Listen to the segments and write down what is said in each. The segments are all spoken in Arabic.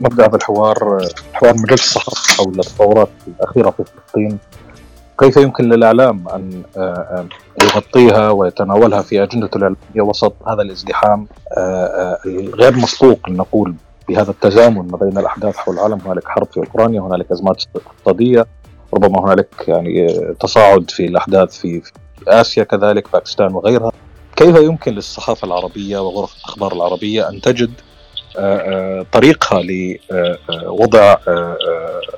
مبدأ هذا الحوار حوار مجلس الصحف حول التطورات الأخيرة في فلسطين. كيف يمكن للإعلام أن يغطيها ويتناولها في اجندته الإعلامية وسط هذا الازدحام؟ الغير مسبوق نقول بهذا التزامن ما بين الأحداث حول العالم هنالك حرب في أوكرانيا هنالك أزمات اقتصادية ربما هنالك يعني تصاعد في الأحداث في آسيا كذلك باكستان وغيرها. كيف يمكن للصحافة العربية وغرف الأخبار العربية أن تجد طريقها لوضع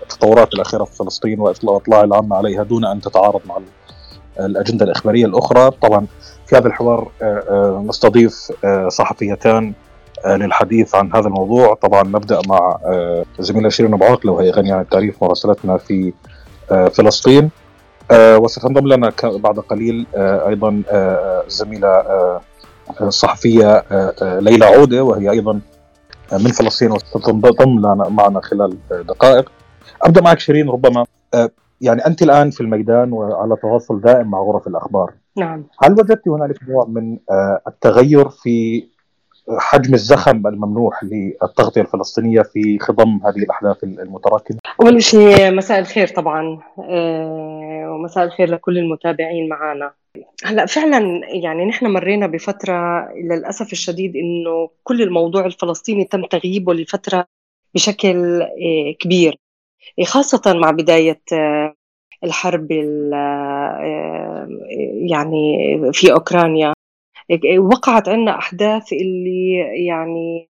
التطورات الأخيرة في فلسطين وإطلاع العامة عليها دون أن تتعارض مع الأجندة الإخبارية الأخرى. طبعا في هذا الحوار نستضيف صحفيتان للحديث عن هذا الموضوع. طبعا نبدأ مع زميله شيرين ابو عاقله وهي غنية عن التعريف مراسلتنا في فلسطين. وستنضم لنا بعد قليل أيضا زميلة الصحفيه ليلى عودة وهي أيضا من فلسطين وستنضم معنا خلال دقائق. أبدأ معك شيرين ربما. يعني أنت الآن في الميدان وعلى تواصل دائم مع غرف الأخبار. نعم. هل وجدت هنالك نوع من التغير في حجم الزخم الممنوح للتغطية الفلسطينية في خضم هذه الأحداث المتراكمة؟ أول شيء مساء الخير طبعا ومساء الخير لكل المتابعين معنا. هلأ فعلا يعني نحن مرينا بفترة للأسف الشديد إنه كل الموضوع الفلسطيني تم تغييبه لفترة بشكل كبير خاصة مع بداية الحرب يعني في أوكرانيا وقعت عندنا أحداث اللي يعني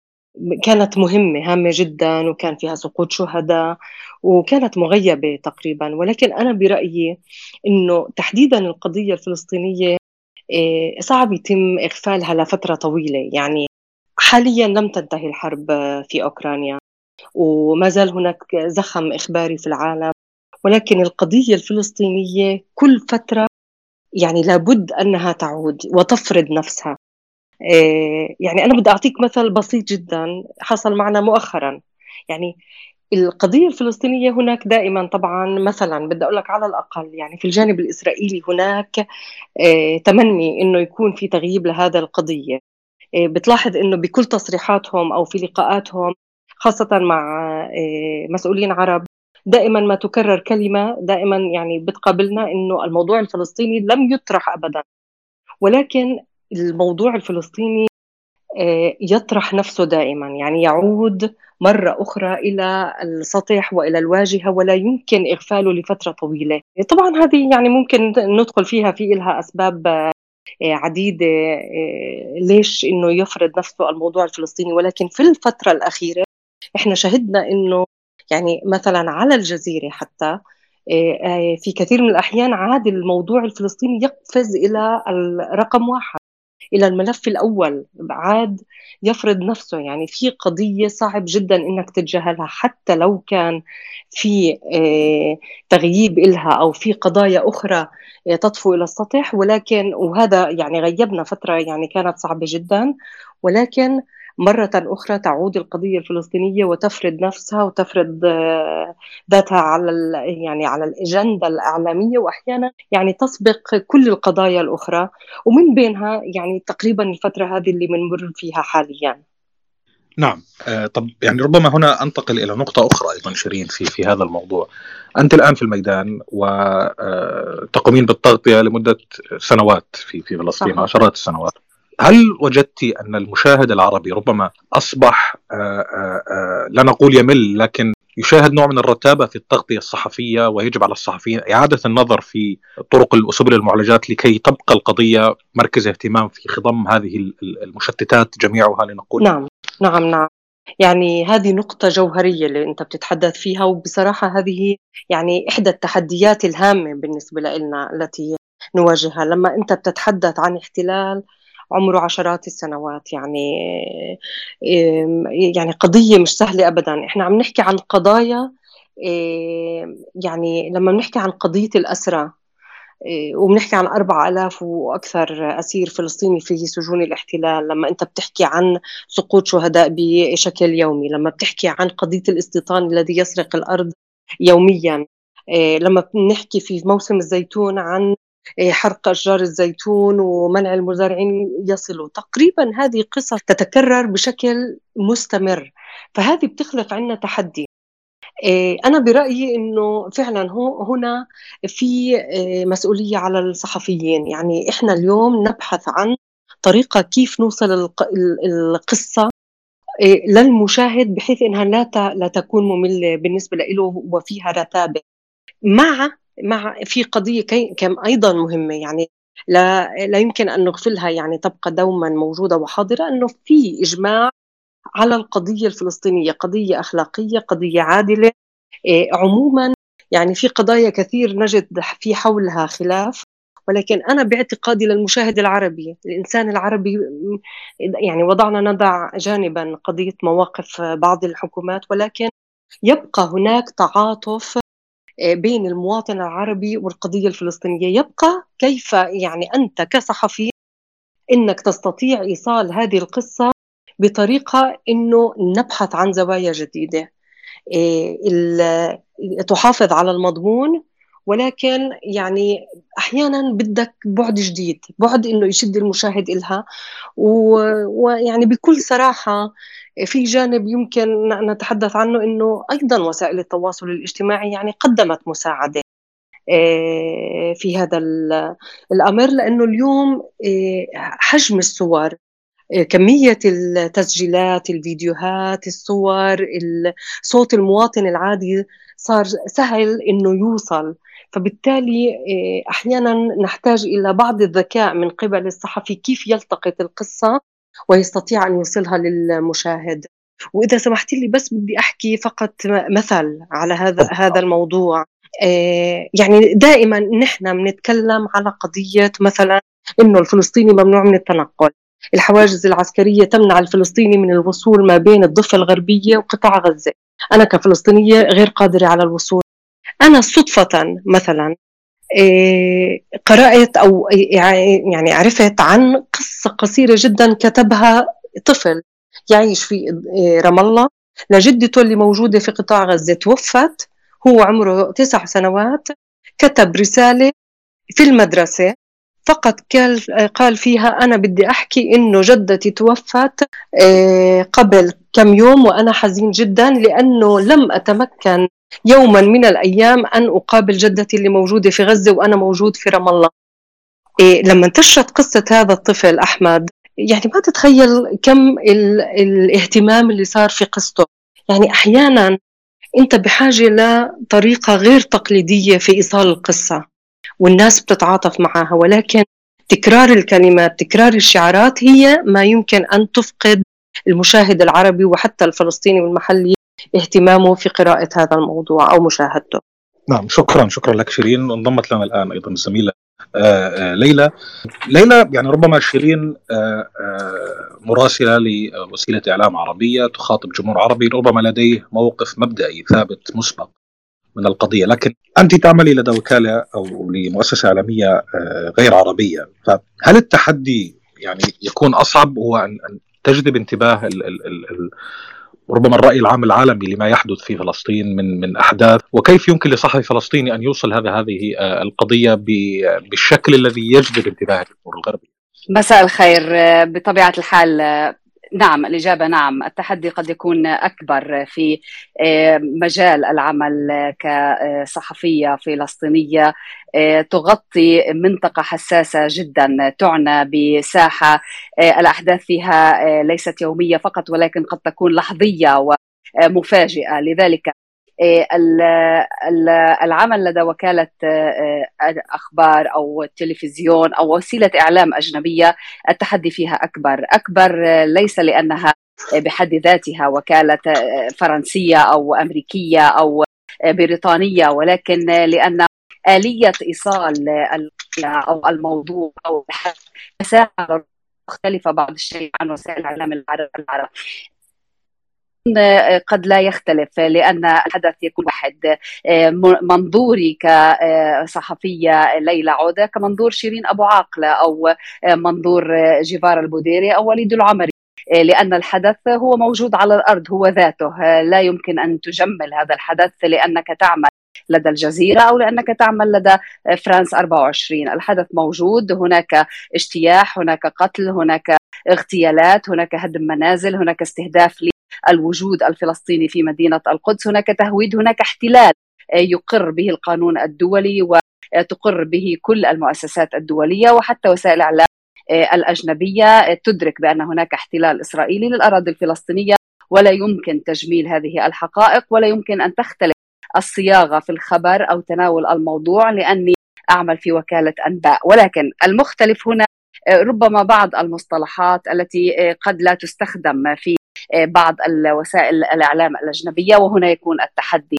كانت مهمة هامة جدا وكان فيها سقوط شهداء وكانت مغيبة تقريبا. ولكن أنا برأيي إنه تحديدا القضية الفلسطينية صعب يتم إغفالها لفترة طويلة. يعني حاليا لم تنتهي الحرب في أوكرانيا وما زال هناك زخم إخباري في العالم. ولكن القضية الفلسطينية كل فترة يعني لابد أنها تعود وتفرض نفسها. يعني أنا بدي أعطيك مثل بسيط جدا حصل معنا مؤخرا. يعني القضية الفلسطينية هناك دائما طبعا مثلا بدي أقول لك على الأقل يعني في الجانب الإسرائيلي هناك تمني إنه يكون في تغييب لهذا القضية. بتلاحظ إنه بكل تصريحاتهم أو في لقاءاتهم خاصة مع مسؤولين عرب دائما ما تكرر كلمة دائما يعني بتقابلنا إنه الموضوع الفلسطيني لم يطرح ابدا. ولكن الموضوع الفلسطيني يطرح نفسه دائما. يعني يعود مرة أخرى إلى السطح وإلى الواجهة ولا يمكن إغفاله لفترة طويلة. طبعا هذه يعني ممكن ندخل فيها في إلها أسباب عديدة ليش إنه يفرض نفسه الموضوع الفلسطيني. ولكن في الفترة الأخيرة إحنا شهدنا إنه يعني مثلا على الجزيرة حتى في كثير من الأحيان عاد الموضوع الفلسطيني يقفز إلى الرقم واحد إلى الملف الأول. عاد يفرض نفسه يعني في قضية صعب جدا إنك تتجاهلها حتى لو كان في تغييب إلها أو في قضايا أخرى تطفو إلى السطح. ولكن وهذا يعني غيبنا فترة يعني كانت صعبة جدا. ولكن مرة أخرى تعود القضية الفلسطينية وتفرض نفسها وتفرض ذاتها على يعني على الأجندة الإعلامية وأحيانا يعني تسبق كل القضايا الأخرى. ومن بينها يعني تقريبا الفترة هذه اللي بنمر فيها حاليا. نعم. آه طب يعني ربما هنا أنتقل إلى نقطة أخرى أيضا شيرين في في هذا الموضوع. أنت الآن في الميدان وتقومين بالتغطية لمدة سنوات في في فلسطين عشرات السنوات. هل وجدت أن المشاهد العربي ربما أصبح آآ آآ لا نقول يمل لكن يشاهد نوع من الرتابة في التغطية الصحفية ويجب على الصحفيين إعادة النظر في طرق وسبل المعالجات لكي تبقى القضية مركز اهتمام في خضم هذه المشتتات جميعها لنقول. نعم نعم نعم. يعني هذه نقطة جوهرية اللي أنت بتتحدث فيها وبصراحة هذه يعني إحدى التحديات الهامة بالنسبة لنا التي نواجهها. لما أنت بتتحدث عن احتلال عمره عشرات السنوات يعني يعني قضية مش سهلة أبدا. إحنا عم نحكي عن قضايا يعني لما بنحكي عن قضية الأسرى وبنحكي عن أربع ألاف وأكثر أسير فلسطيني في سجون الاحتلال لما أنت بتحكي عن سقوط شهداء بشكل يومي لما بتحكي عن قضية الاستيطان الذي يسرق الأرض يوميا لما بنحكي في موسم الزيتون عن حرق أشجار الزيتون ومنع المزارعين يصلوا. تقريبا هذه قصص تتكرر بشكل مستمر فهذه بتخلق عنا تحدي. أنا برأيي أنه فعلا هنا في مسؤولية على الصحفيين. يعني إحنا اليوم نبحث عن طريقة كيف نوصل القصة للمشاهد بحيث إنها لا لا تكون مملة بالنسبة له وفيها رتابة. مع مع في قضية كم أيضا مهمة يعني لا لا يمكن أن نغفلها يعني تبقى دوما موجودة وحاضرة أنه في إجماع على القضية الفلسطينية قضية أخلاقية قضية عادلة إيه، عموما يعني في قضايا كثير نجد في حولها خلاف ولكن أنا باعتقادي للمشاهد العربي الإنسان العربي يعني وضعنا نضع جانبا قضية مواقف بعض الحكومات ولكن يبقى هناك تعاطف آه، بين المواطن العربي والقضية الفلسطينية. يبقى كيف يعني أنت كصحفي إنك تستطيع إيصال هذه القصة بطريقة إنه نبحث عن زوايا جديدة؟ آه، تحافظ على المضمون ولكن يعني أحيانا بدك بعد جديد بعد إنه يشد المشاهد إلها. ويعني بكل صراحة في جانب يمكن نتحدث عنه إنه أيضا وسائل التواصل الاجتماعي يعني قدمت مساعدة آه، في هذا الأمر. لأنه اليوم آه، حجم الصور آه، كمية التسجيلات الفيديوهات الصور صوت المواطن العادي صار سهل إنه يوصل. فبالتالي آه، أحيانا نحتاج إلى بعض الذكاء من قبل الصحفي كيف يلتقط القصة ويستطيع أن يوصلها للمشاهد. وإذا سمحت لي بس بدي أحكي فقط مثل على هذا هذا الموضوع. آه، يعني دائما نحن بنتكلم على قضية مثلا إنه الفلسطيني ممنوع من التنقل. الحواجز العسكرية تمنع الفلسطيني من الوصول ما بين الضفة الغربية وقطاع غزة. أنا كفلسطينية غير قادرة على الوصول أنا صدفة مثلا إيه، قرأت أو يعني عرفت عن قصة قصيرة جدا كتبها طفل يعيش في إيه، رام الله. لجدته اللي موجودة في قطاع غزة توفت. هو عمره تسع سنوات. كتب رسالة في المدرسة. فقط قال فيها أنا بدي أحكي إنه جدتي توفت إيه، قبل كم يوم وأنا حزين جدا لأنه لم أتمكن يوما من الأيام أن أقابل جدتي اللي موجودة في غزة وأنا موجود في رام الله. إيه لما انتشرت قصة هذا الطفل أحمد يعني ما تتخيل كم الاهتمام اللي صار في قصته. يعني أحيانا أنت بحاجة لطريقة غير تقليدية في إيصال القصة. والناس بتتعاطف معها ولكن تكرار الكلمات تكرار الشعارات هي ما يمكن أن تفقد المشاهد العربي وحتى الفلسطيني والمحلي اهتمامه في قراءة هذا الموضوع أو مشاهدته. نعم شكرا شكرا لك شيرين. انضمت لنا الآن أيضا الزميلة آه، آه، ليلى. ليلى يعني ربما شيرين آه، مراسلة لوسيلة إعلام عربية تخاطب جمهور عربي ربما لديه موقف مبدئي ثابت مسبق. من القضية. لكن أنت تعملي لدى وكالة أو لمؤسسة إعلامية غير عربية. فهل التحدي يعني يكون أصعب؟ هو أن تجذب انتباه ال ال ال ربما الرأي العام العالمي لما يحدث في فلسطين من من أحداث. وكيف يمكن لصحفي فلسطيني أن يوصل هذا هذه آه، القضية بالشكل الذي يجذب انتباه الجمهور الغربي. مساء الخير بطبيعة الحال نعم الإجابة نعم. التحدي قد يكون أكبر في آه، مجال العمل كصحفية فلسطينية. آه، تغطي منطقة حساسة جدا تعنى بساحة. آه، الأحداث فيها ليست يومية فقط ولكن قد تكون لحظية ومفاجئة. لذلك العمل لدى وكالة أخبار أو تلفزيون أو وسيلة إعلام أجنبية التحدي فيها أكبر. أكبر ليس لأنها بحد ذاتها وكالة فرنسية أو أمريكية أو بريطانية ولكن لأن آلية إيصال أو الموضوع أو مختلفة بعض الشيء عن وسائل الإعلام العربي قد لا يختلف لأن الحدث يكون واحد. منظوري كصحفيه ليلى عوده كمنظور شيرين أبو عاقلة أو منظور جيفار البوديري أو وليد العمري. لأن الحدث هو موجود على الأرض هو ذاته. لا يمكن أن تجمل هذا الحدث لأنك تعمل لدى الجزيرة أو لأنك تعمل لدى فرانس 24 الحدث موجود هناك اجتياح هناك قتل هناك اغتيالات هناك هدم منازل هناك استهداف للوجود الفلسطيني في مدينة القدس. هناك تهويد هناك احتلال يقر به القانون الدولي وتقر به كل المؤسسات الدولية وحتى وسائل الإعلام الأجنبية. تدرك بأن هناك احتلال إسرائيلي للأراضي الفلسطينية ولا يمكن تجميل هذه الحقائق ولا يمكن أن تختلف الصياغة في الخبر أو تناول الموضوع لأني أعمل في وكالة أنباء. ولكن المختلف هنا ربما بعض المصطلحات التي قد لا تستخدم في بعض الوسائل الإعلام الأجنبية وهنا يكون التحدي.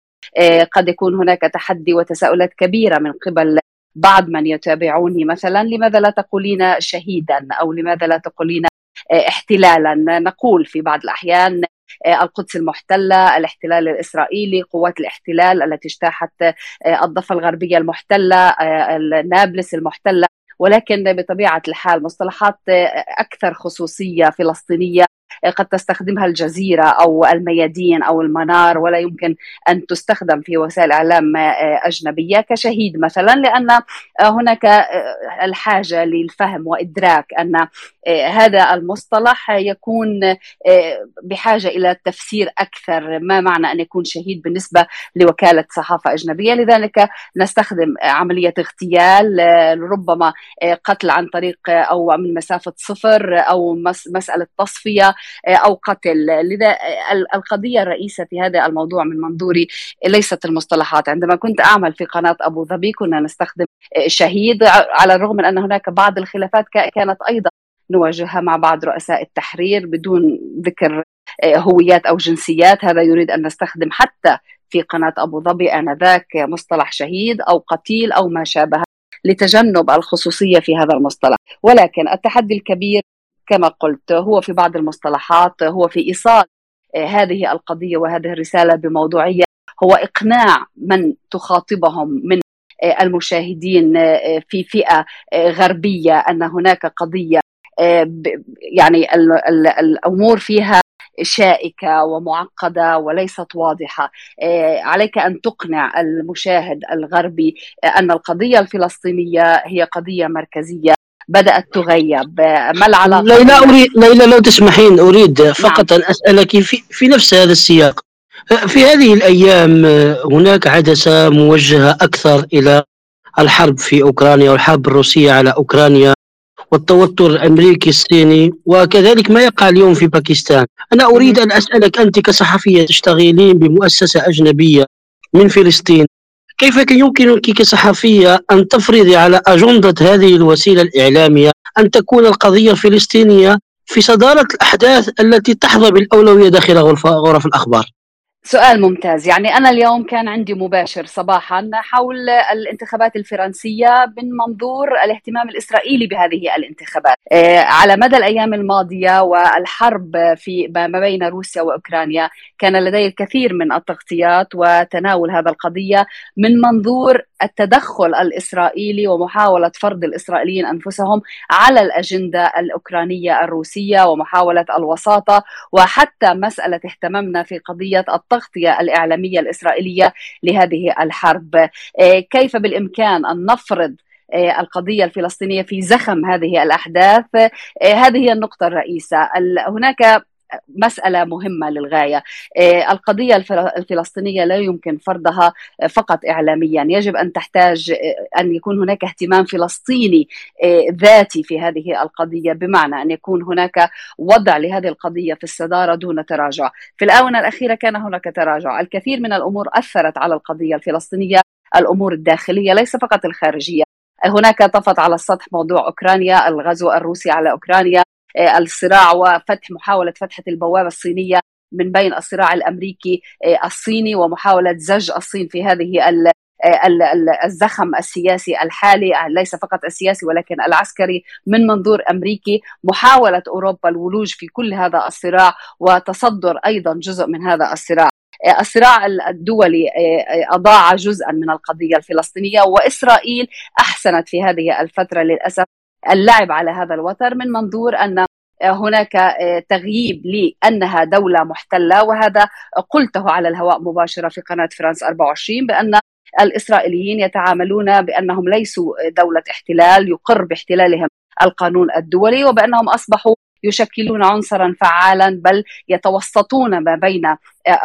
قد يكون هناك تحدي وتساؤلات كبيرة من قبل بعض من يتابعوني مثلا لماذا لا تقولين شهيدا؟ أو لماذا لا تقولين احتلالا؟ نقول في بعض الأحيان القدس المحتلة الاحتلال الإسرائيلي قوات الاحتلال التي اجتاحت الضفة الغربية المحتلة نابلس المحتلة. ولكن بطبيعة الحال مصطلحات أكثر خصوصية فلسطينية قد تستخدمها الجزيرة أو الميادين أو المنار ولا يمكن أن تستخدم في وسائل إعلام أجنبية كشهيد مثلا لأن هناك الحاجة للفهم وإدراك أن هذا المصطلح يكون بحاجة إلى تفسير أكثر ما معنى أن يكون شهيد بالنسبة لوكالة صحافة أجنبية. لذلك نستخدم عملية اغتيال ربما قتل عن طريق أو من مسافة صفر أو مسألة تصفية أو قتل. لذا القضية الرئيسة في هذا الموضوع من منظوري ليست المصطلحات. عندما كنت أعمل في قناة أبو ظبي كنا نستخدم شهيد على الرغم من أن هناك بعض الخلافات كانت أيضا نواجهها مع بعض رؤساء التحرير بدون ذكر هويات أو جنسيات. هذا يريد أن نستخدم حتى في قناة أبو ظبي آنذاك مصطلح شهيد أو قتيل أو ما شابه لتجنب الخصوصية في هذا المصطلح. ولكن التحدي الكبير كما قلت هو في بعض المصطلحات هو في إيصال هذه القضية وهذه الرسالة بموضوعية. هو إقناع من تخاطبهم من المشاهدين في فئة غربية أن هناك قضية يعني الأمور فيها شائكة ومعقدة وليست واضحة. عليك أن تقنع المشاهد الغربي أن القضية الفلسطينية هي قضية مركزية. بدأت تغيب. ما العلاقة؟ ليلى اريد ليلى لو تسمحين أريد فقط نعم. أن أسألك في في نفس هذا السياق. في هذه الأيام هناك عدسة موجهة أكثر إلى الحرب في أوكرانيا والحرب الروسية على أوكرانيا. والتوتر الأمريكي الصيني وكذلك ما يقع اليوم في باكستان. أنا أريد أن أسألك أنت كصحفية تشتغلين بمؤسسة أجنبية من فلسطين كيف يمكنك كصحفية أن تفرضي على أجندة هذه الوسيلة الإعلامية أن تكون القضية الفلسطينية في صدارة الأحداث التي تحظى بالأولوية داخل غرف الأخبار؟ سؤال ممتاز. يعني أنا اليوم كان عندي مباشر صباحا حول الانتخابات الفرنسية من منظور الاهتمام الإسرائيلي بهذه الانتخابات. على مدى الأيام الماضية والحرب في ما بين روسيا وأوكرانيا كان لدي الكثير من التغطيات وتناول هذا القضية من منظور التدخل الإسرائيلي ومحاولة فرض الإسرائيليين أنفسهم على الأجندة الأوكرانية الروسية ومحاولة الوساطة وحتى مسألة اهتممنا في قضية التغطية الإعلامية الإسرائيلية لهذه الحرب. كيف بالإمكان أن نفرض القضية الفلسطينية في زخم هذه الأحداث؟ هذه هي النقطة الرئيسة. هناك مسألة مهمة للغاية. القضية الفلسطينية لا يمكن فرضها فقط إعلاميا. يجب أن تحتاج أن يكون هناك اهتمام فلسطيني ذاتي في هذه القضية بمعنى أن يكون هناك وضع لهذه القضية في الصدارة دون تراجع. في الآونة الأخيرة كان هناك تراجع. الكثير من الأمور أثرت على القضية الفلسطينية الأمور الداخلية ليس فقط الخارجية. هناك طفت على السطح موضوع أوكرانيا الغزو الروسي على أوكرانيا. الصراع وفتح محاولة فتح البوابة الصينية من بين الصراع الأمريكي الصيني ومحاولة زج الصين في هذه الزخم السياسي الحالي ليس فقط السياسي ولكن العسكري من منظور أمريكي. محاولة أوروبا الولوج في كل هذا الصراع وتصدر أيضا جزء من هذا الصراع. الصراع الدولي أضاع جزءا من القضية الفلسطينية وإسرائيل أحسنت في هذه الفترة للأسف. اللعب على هذا الوتر من منظور أن هناك تغييب لأنها دولة محتلة وهذا قلته على الهواء مباشرة في قناة فرانس 24 بأن الإسرائيليين يتعاملون بأنهم ليسوا دولة احتلال يقر باحتلالهم القانون الدولي وبأنهم أصبحوا يشكلون عنصرا فعالا بل يتوسطون ما بين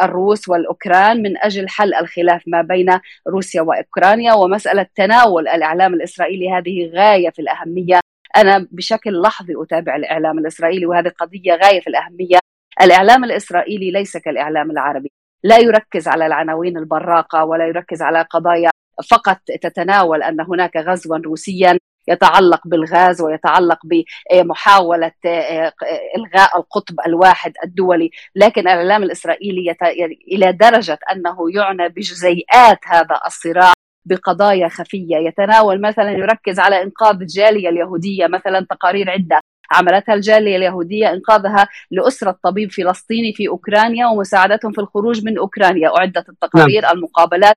الروس والأوكران من أجل حل الخلاف ما بين روسيا وأوكرانيا ومسألة تناول الإعلام الإسرائيلي هذه غاية في الأهمية أنا بشكل لحظي أتابع الإعلام الإسرائيلي وهذه قضية غاية في الأهمية. الإعلام الإسرائيلي ليس كالإعلام العربي. لا يركز على العناوين البراقة ولا يركز على قضايا فقط تتناول أن هناك غزوا روسيا يتعلق بالغاز ويتعلق بمحاولة آه، إلغاء القطب الواحد الدولي. لكن الإعلام الإسرائيلي إلى درجة أنه يعنى بجزيئات هذا الصراع. بقضايا خفية. يتناول مثلا يركز على إنقاذ الجالية اليهودية مثلا تقارير عدة عملتها الجالية اليهودية إنقاذها لأسرة طبيب فلسطيني في أوكرانيا ومساعدتهم في الخروج من أوكرانيا أعدت التقارير نعم. المقابلات.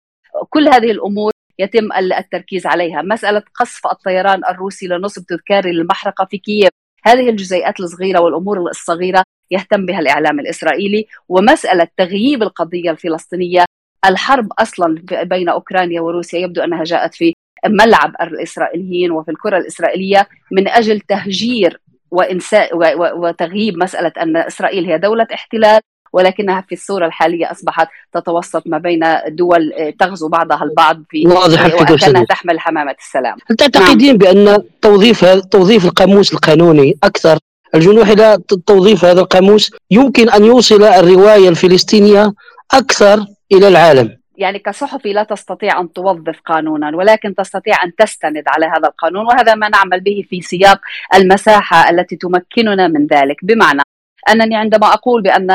كل هذه الأمور يتم التركيز عليها. مسألة قصف الطيران الروسي لنصب تذكاري للمحرقة في كييف. هذه الجزيئات الصغيرة والأمور الصغيرة يهتم بها الإعلام الإسرائيلي. ومسألة تغييب القضية الفلسطينية الحرب أصلا بين أوكرانيا وروسيا يبدو أنها جاءت في ملعب الإسرائيليين وفي الكرة الإسرائيلية من أجل تهجير وإنساء وتغييب مسألة أن إسرائيل هي دولة احتلال ولكنها في الصورة الحالية أصبحت تتوسط ما بين دول تغزو بعضها البعض في واضح وكانها تحمل حمامة السلام هل تعتقدين نعم. بأن توظيف توظيف القاموس القانوني أكثر الجنوح إلى توظيف هذا القاموس يمكن أن يوصل الرواية الفلسطينية أكثر إلى العالم. يعني كصحفي لا تستطيع أن توظف قانونا ولكن تستطيع أن تستند على هذا القانون وهذا ما نعمل به في سياق المساحة التي تمكننا من ذلك. بمعنى أنني عندما أقول بأن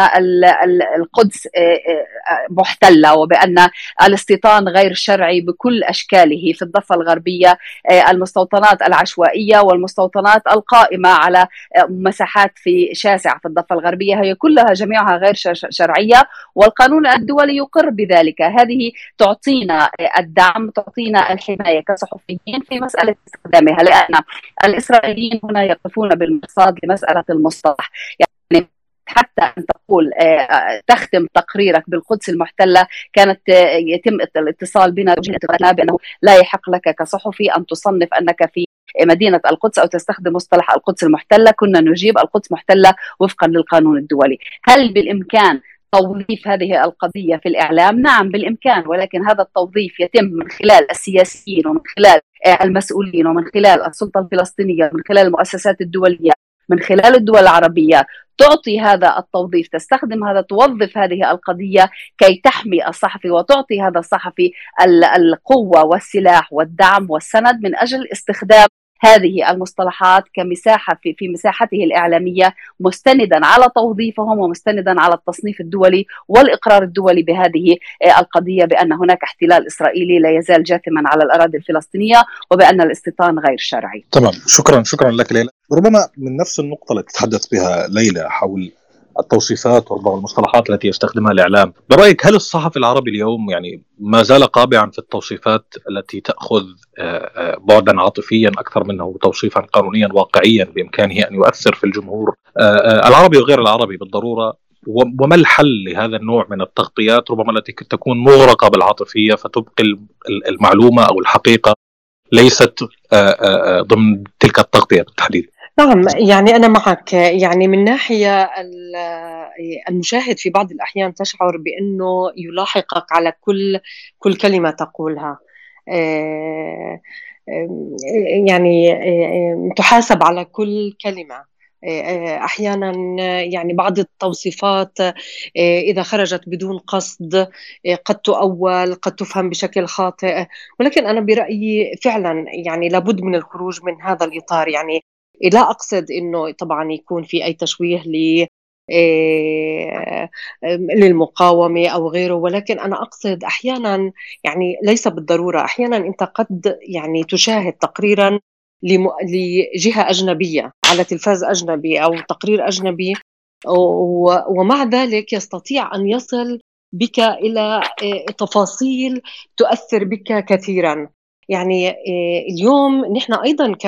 القدس آه، آه، محتلة وبأن الاستيطان غير شرعي بكل أشكاله في الضفة الغربية آه، المستوطنات العشوائية والمستوطنات القائمة على مساحات في شاسعه في الضفة الغربية هي كلها جميعها غير شرعية والقانون الدولي يقر بذلك. هذه تعطينا الدعم تعطينا الحماية كصحفيين في مسألة استخدامها لأن الإسرائيليين هنا يقفون بالمرصاد لمسألة المصطلح. حتى أن تقول آه، تختم تقريرك بالقدس المحتلة كانت آه، يتم الاتصال بنا بأنه لا يحق لك كصحفي أن تصنف أنك في مدينة القدس أو تستخدم مصطلح القدس المحتلة. كنا نجيب القدس محتلة وفقا للقانون الدولي. هل بالإمكان توظيف هذه القضية في الإعلام؟ نعم بالإمكان ولكن هذا التوظيف يتم من خلال السياسيين ومن خلال آه، المسؤولين ومن خلال السلطة الفلسطينية ومن خلال المؤسسات الدولية من خلال الدول العربية. تعطي هذا التوظيف تستخدم هذا توظف هذه القضية كي تحمي الصحفي وتعطي هذا الصحفي القوة والسلاح والدعم والسند من أجل استخدام هذه المصطلحات كمساحة في في مساحته الإعلامية مستندا على توظيفهم ومستندا على التصنيف الدولي والإقرار الدولي بهذه القضية بأن هناك احتلال إسرائيلي لا يزال جاثما على الأراضي الفلسطينية وبأن الاستيطان غير شرعي. تمام شكرا شكرا لك ليلى. ربما من نفس النقطة التي تتحدث بها ليلى حول التوصيفات وربما المصطلحات التي يستخدمها الإعلام، برأيك هل الصحفي العربي اليوم يعني ما زال قابعا في التوصيفات التي تأخذ آه، آه، بعدا عاطفيا أكثر منه توصيفا قانونيا واقعيا بإمكانه أن يؤثر في الجمهور؟ آه، العربي وغير العربي بالضرورة وما الحل لهذا النوع من التغطيات ربما التي تكون مغرقة بالعاطفية فتبقي المعلومة أو الحقيقة ليست ضمن تلك التغطية بالتحديد؟ نعم يعني أنا معك. يعني من ناحية المشاهد في بعض الأحيان تشعر بأنه يلاحقك على كل كل كلمة تقولها. آه، يعني آه، تحاسب على كل كلمة. آه، أحيانا يعني بعض التوصيفات إذا خرجت بدون قصد قد تؤول قد تفهم بشكل خاطئ. ولكن أنا برأيي فعلا يعني لابد من الخروج من هذا الإطار. يعني لا أقصد إنه طبعا يكون في أي تشويه ل آه، للمقاومة أو غيره ولكن أنا أقصد أحيانا يعني ليس بالضرورة أحيانا أنت قد يعني تشاهد تقريرا لجهة أجنبية على تلفاز أجنبي أو تقرير أجنبي ومع ذلك يستطيع أن يصل بك إلى آه، تفاصيل تؤثر بك كثيرا. يعني آه، اليوم نحن أيضا ك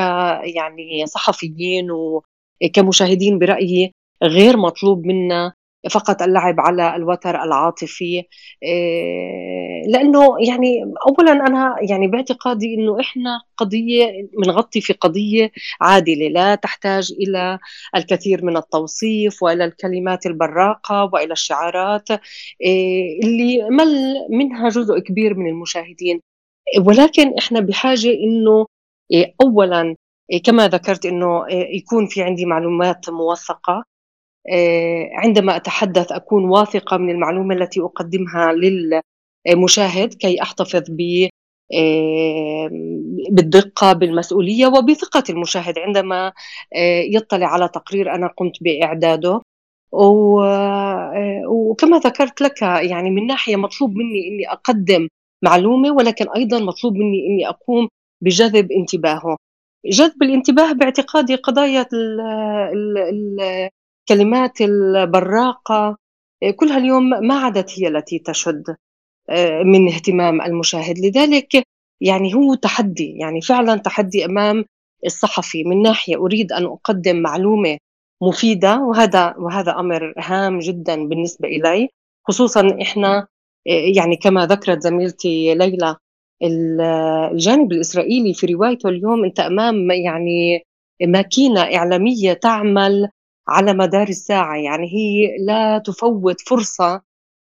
يعني صحفيين وكمشاهدين برأيي غير مطلوب منا فقط اللعب على الوتر العاطفي آه، لأنه يعني اولا أنا يعني باعتقادي إنه إحنا قضية بنغطي في قضية عادلة لا تحتاج إلى الكثير من التوصيف وإلى الكلمات البراقة وإلى الشعارات آه، اللي مل منها جزء كبير من المشاهدين. ولكن إحنا بحاجة إنه آه، اولا كما ذكرت إنه يكون في عندي معلومات موثقة. عندما أتحدث أكون واثقة من المعلومة التي أقدمها للمشاهد كي أحتفظ ب بالدقة بالمسؤولية وبثقة المشاهد عندما يطلع على تقرير أنا قمت بإعداده. وكما ذكرت لك يعني من ناحية مطلوب مني أني أقدم معلومة ولكن أيضا مطلوب مني أني أقوم بجذب انتباهه. جذب الانتباه باعتقادي قضايا الكلمات البراقة. كلها اليوم ما عادت هي التي تشد آه، من اهتمام المشاهد. لذلك يعني هو تحدي يعني فعلا تحدي أمام الصحفي. من ناحية أريد أن أقدم معلومة مفيدة وهذا وهذا أمر هام جدا بالنسبة إلي خصوصا إحنا يعني كما ذكرت زميلتي ليلى الجانب الإسرائيلي في روايته اليوم أنت أمام يعني ماكينة إعلامية تعمل على مدار الساعة يعني هي لا تفوت فرصة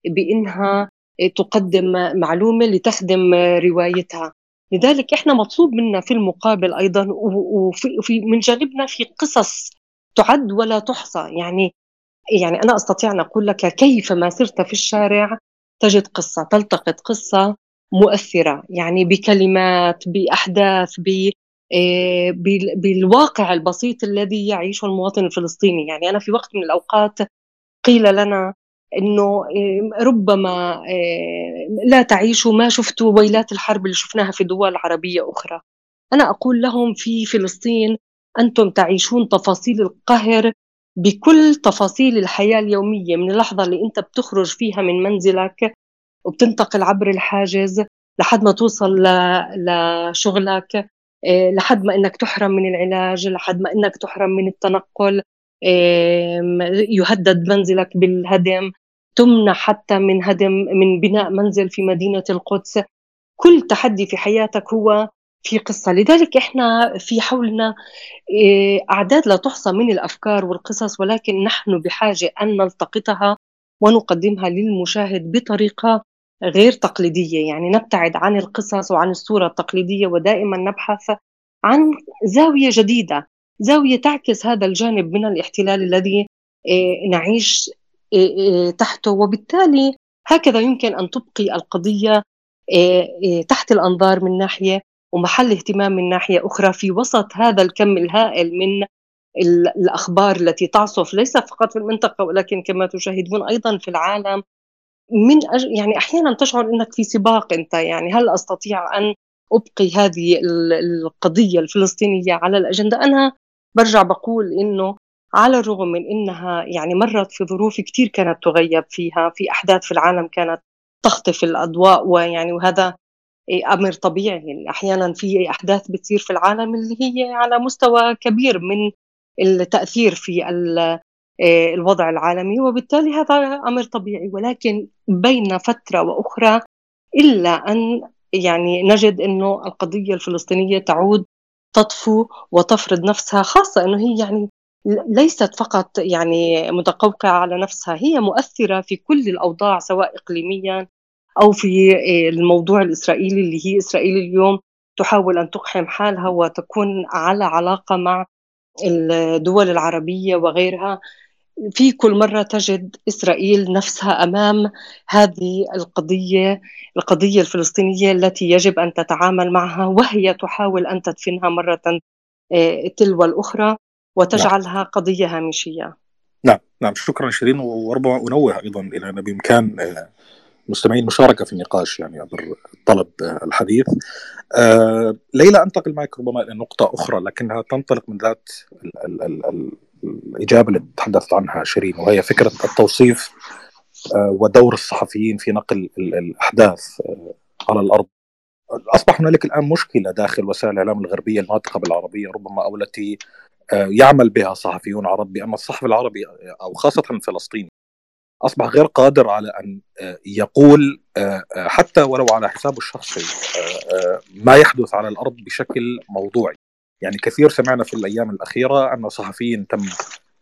بإنها تقدم معلومة لتخدم روايتها. لذلك إحنا مطلوب منا في المقابل أيضا وفي من جانبنا في قصص تعد ولا تحصى. يعني يعني أنا أستطيع أن أقول لك كيف ما سرت في الشارع تجد قصة تلتقط قصة مؤثرة يعني بكلمات بأحداث آه، بالواقع البسيط الذي يعيشه المواطن الفلسطيني يعني أنا في وقت من الأوقات قيل لنا إنه آه، ربما آه، لا تعيشوا ما شفتوا ويلات الحرب اللي شفناها في دول عربية أخرى. أنا أقول لهم في فلسطين أنتم تعيشون تفاصيل القهر بكل تفاصيل الحياة اليومية من اللحظة اللي أنت بتخرج فيها من منزلك وبتنتقل عبر الحاجز لحد ما توصل لشغلك آه، لحد ما إنك تحرم من العلاج لحد ما إنك تحرم من التنقل يهدد منزلك بالهدم تمنع حتى من هدم من بناء منزل في مدينة القدس. كل تحدي في حياتك هو في قصة. لذلك إحنا في حولنا آه، أعداد لا تحصى من الأفكار والقصص ولكن نحن بحاجة أن نلتقطها ونقدمها للمشاهد بطريقة غير تقليدية. يعني نبتعد عن القصص وعن الصورة التقليدية ودائما نبحث عن زاوية جديدة. زاوية تعكس هذا الجانب من الاحتلال الذي آه، نعيش آه، تحته. وبالتالي هكذا يمكن أن تبقي القضية تحت الأنظار من ناحية ومحل اهتمام من ناحية أخرى في وسط هذا الكم الهائل من الأخبار التي تعصف ليس فقط في المنطقة ولكن كما تشاهدون أيضا في العالم. من أج... يعني أحيانا تشعر إنك في سباق أنت يعني هل أستطيع أن أبقي هذه القضية الفلسطينية على الأجندة؟ أنا برجع بقول إنه على الرغم من إنها يعني مرت في ظروف كثير كانت تغيب فيها في أحداث في العالم كانت تخطف الأضواء ويعني وهذا أمر طبيعي. أحيانا في أحداث بتصير في العالم اللي هي على مستوى كبير من التأثير في آه، الوضع العالمي وبالتالي هذا أمر طبيعي. ولكن بين فترة وأخرى إلا أن يعني نجد إنه القضية الفلسطينية تعود تطفو وتفرض نفسها خاصة إنه هي يعني ليست فقط يعني متقوقعة على نفسها هي مؤثرة في كل الأوضاع سواء اقليميا أو في آه، الموضوع الإسرائيلي اللي هي إسرائيل اليوم تحاول أن تقحم حالها وتكون على علاقة مع الدول العربية وغيرها. في كل مرة تجد إسرائيل نفسها أمام هذه القضية القضية الفلسطينية التي يجب أن تتعامل معها وهي تحاول أن تدفنها مرة آه، تلو الأخرى وتجعلها نعم. قضية هامشية. نعم نعم. شكرا شيرين وربما أنوه أيضا إلى أن بإمكان المستمعين المشاركة في النقاش يعني عبر طلب آه، الحديث. آه ليلى أنتقل معك ربما إلى نقطة أخرى لكنها تنطلق من ذات ال ال ال الإجابة اللي تحدثت عنها شيرين وهي فكرة التوصيف آه، ودور الصحفيين في نقل الأحداث على الأرض. أصبح هنالك الآن مشكلة داخل وسائل الإعلام الغربية الناطقه بالعربيه ربما أو التي يعمل بها صحفيون عرب بأن الصحفي العربي أو خاصة الفلسطيني أصبح غير قادر على أن يقول حتى ولو على حسابه الشخصي ما يحدث على الأرض بشكل موضوعي يعني كثير سمعنا في الأيام الأخيرة أن صحفيين تم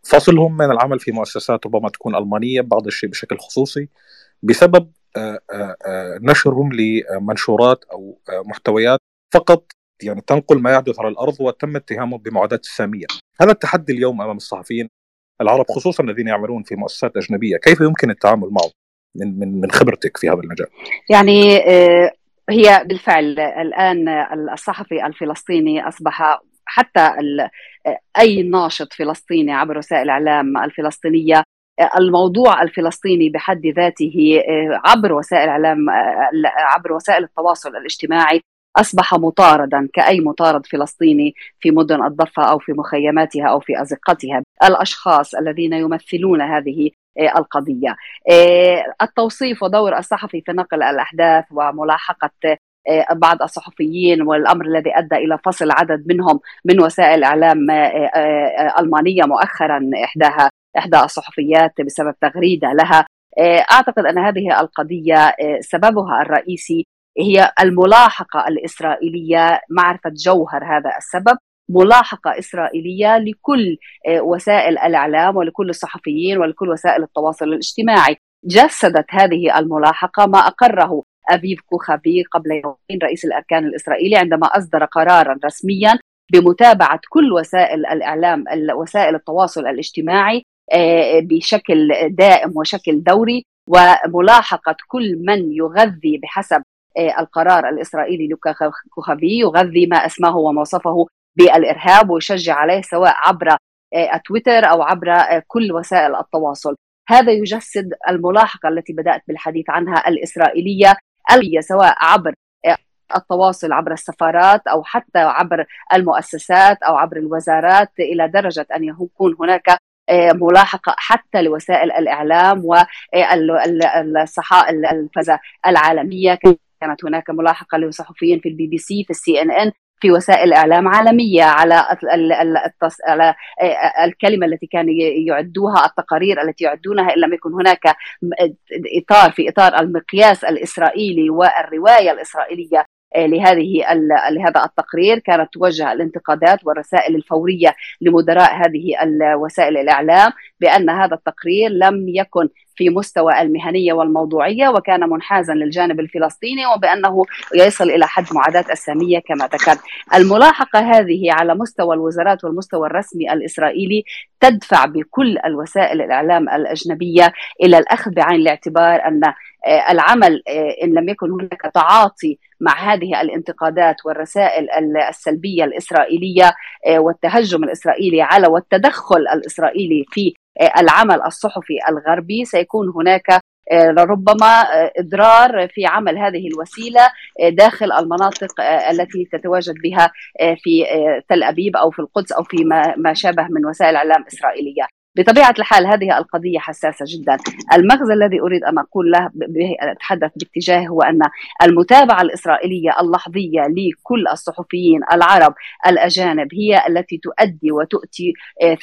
فصلهم من العمل في مؤسسات ربما تكون ألمانية بعض الشيء بشكل خصوصي بسبب نشرهم لمنشورات أو محتويات فقط يعني تنقل ما يحدث على الأرض وتم اتهامهم بمعاداة الساميه. هذا التحدي اليوم أمام الصحفيين العرب خصوصا الذين يعملون في مؤسسات أجنبية، كيف يمكن التعامل معه من من من خبرتك في هذا المجال؟ يعني هي بالفعل الآن الصحفي الفلسطيني أصبح حتى أي ناشط فلسطيني عبر وسائل الإعلام الفلسطينية الموضوع الفلسطيني بحد ذاته عبر وسائل الإعلام عبر وسائل التواصل الاجتماعي أصبح مطاردا كأي مطارد فلسطيني في مدن الضفة أو في مخيماتها أو في أزقتها. الأشخاص الذين يمثلون هذه القضية. التوصيف ودور الصحفي في نقل الأحداث وملاحقة بعض الصحفيين والأمر الذي أدى إلى فصل عدد منهم من وسائل إعلام ألمانية مؤخرا إحداها إحدى الصحفيات بسبب تغريدة لها. أعتقد أن هذه القضية سببها الرئيسي هي الملاحقة الإسرائيلية معرفة جوهر هذا السبب ملاحقة إسرائيلية لكل وسائل الإعلام ولكل الصحفيين ولكل وسائل التواصل الاجتماعي. جسدت هذه الملاحقة ما أقره افيف كوخافي قبل يومين رئيس الأركان الإسرائيلي عندما أصدر قرارا رسميا بمتابعة كل وسائل الإعلام وسائل التواصل الاجتماعي بشكل دائم وشكل دوري وملاحقة كل من يغذي بحسب القرار الإسرائيلي لكوخافي يغذي ما أسماه ووصفه بالإرهاب ويشجع عليه سواء عبر تويتر أو عبر كل وسائل التواصل. هذا يجسد الملاحقة التي بدأت بالحديث عنها الإسرائيلية سواء عبر التواصل عبر السفارات أو حتى عبر المؤسسات أو عبر الوزارات إلى درجة أن يكون هناك ملاحقة حتى لوسائل الإعلام والصحائف العالمية. كانت هناك ملاحقة لصحفيين في البي بي سي في السي إن إن في وسائل إعلام عالمية على على الكلمة التي كانوا يعدوها التقارير التي يعدونها إن لم يكن هناك إطار في إطار المقياس الإسرائيلي والرواية الإسرائيلية لهذه لهذا التقرير. كانت توجه الانتقادات والرسائل الفورية لمدراء هذه وسائل الإعلام بأن هذا التقرير لم يكن في مستوى المهنية والموضوعية وكان منحازا للجانب الفلسطيني وبأنه يصل إلى حد معاداة الساميه كما ذكرت. الملاحقة هذه على مستوى الوزارات والمستوى الرسمي الإسرائيلي تدفع بكل الوسائل الإعلام الأجنبية إلى الأخذ بعين الاعتبار أن العمل إن لم يكن هناك تعاطي مع هذه الانتقادات والرسائل السلبية الإسرائيلية والتهجم الإسرائيلي على والتدخل الإسرائيلي في العمل الصحفي الغربي سيكون هناك ربما اضرار في عمل هذه الوسيلة داخل المناطق التي تتواجد بها في تل أبيب أو في القدس أو في ما شابه من وسائل اعلام اسرائيليه. بطبيعة الحال هذه القضية حساسة جدا، المغزى الذي أريد أن أقول له أتحدث باتجاهه هو أن المتابعة الإسرائيلية اللحظية لكل الصحفيين العرب الأجانب هي التي تؤدي وتؤتي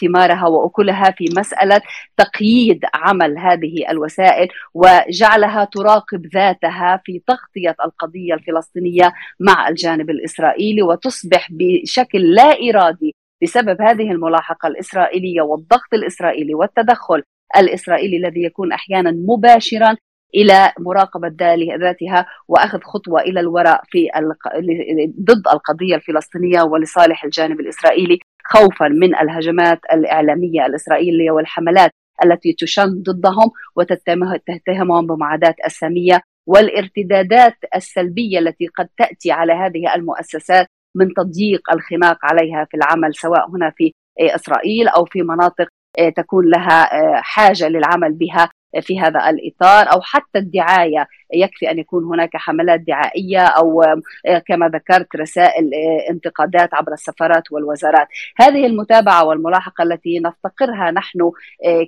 ثمارها وأكلها في مسألة تقييد عمل هذه الوسائل وجعلها تراقب ذاتها في تغطية القضية الفلسطينية مع الجانب الإسرائيلي وتصبح بشكل لا إرادي بسبب هذه الملاحقة الإسرائيلية والضغط الإسرائيلي والتدخل الإسرائيلي الذي يكون أحيانا مباشرا إلى مراقبة ذاتها وأخذ خطوة إلى الوراء في ضد القضية الفلسطينية ولصالح الجانب الإسرائيلي خوفا من الهجمات الإعلامية الإسرائيلية والحملات التي تشن ضدهم وتتهمهم بمعاداه الساميه والارتدادات السلبية التي قد تأتي على هذه المؤسسات من تضييق الخناق عليها في العمل سواء هنا في إسرائيل أو في مناطق تكون لها حاجة للعمل بها. في هذا الإطار أو حتى الدعاية. يكفي أن يكون هناك حملات دعائية أو كما ذكرت رسائل انتقادات عبر السفارات والوزارات. هذه المتابعة والملاحقة التي نفتقرها نحن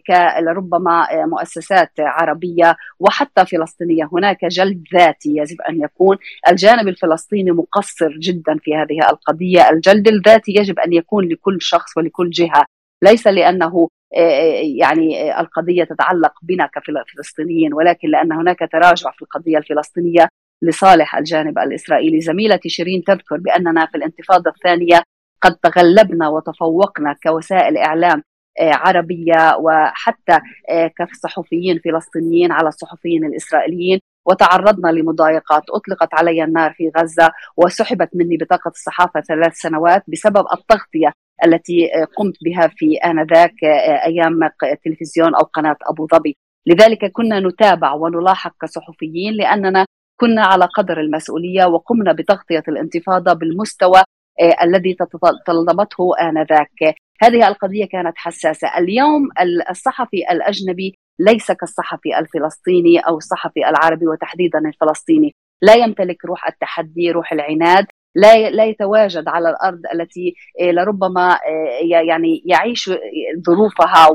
كربما مؤسسات عربية وحتى فلسطينية. هناك جلد ذاتي يجب أن يكون. الجانب الفلسطيني مقصر جدا في هذه القضية. الجلد الذاتي يجب أن يكون لكل شخص ولكل جهة. ليس لأنه يعني القضية تتعلق بنا كفلسطينيين ولكن لأن هناك تراجع في القضية الفلسطينية لصالح الجانب الإسرائيلي. زميلتي شيرين تذكر بأننا في الانتفاضة الثانية قد تغلبنا وتفوقنا كوسائل إعلام عربية وحتى كصحفيين فلسطينيين على الصحفيين الإسرائيليين وتعرضنا لمضايقات. أطلقت علي النار في غزة وسحبت مني بطاقة الصحافة ثلاث سنوات بسبب التغطية التي قمت بها في آنذاك أيام تلفزيون أو قناة أبو ظبي. لذلك كنا نتابع ونلاحق كصحفيين لأننا كنا على قدر المسؤولية وقمنا بتغطية الانتفاضة بالمستوى الذي تطلبته آنذاك. هذه القضية كانت حساسة. اليوم الصحفي الأجنبي ليس كالصحفي الفلسطيني أو الصحفي العربي وتحديدا الفلسطيني. لا يمتلك روح التحدي روح العناد. لا لا يتواجد على الأرض التي آه، لربما آه، يعني يعيش ظروفها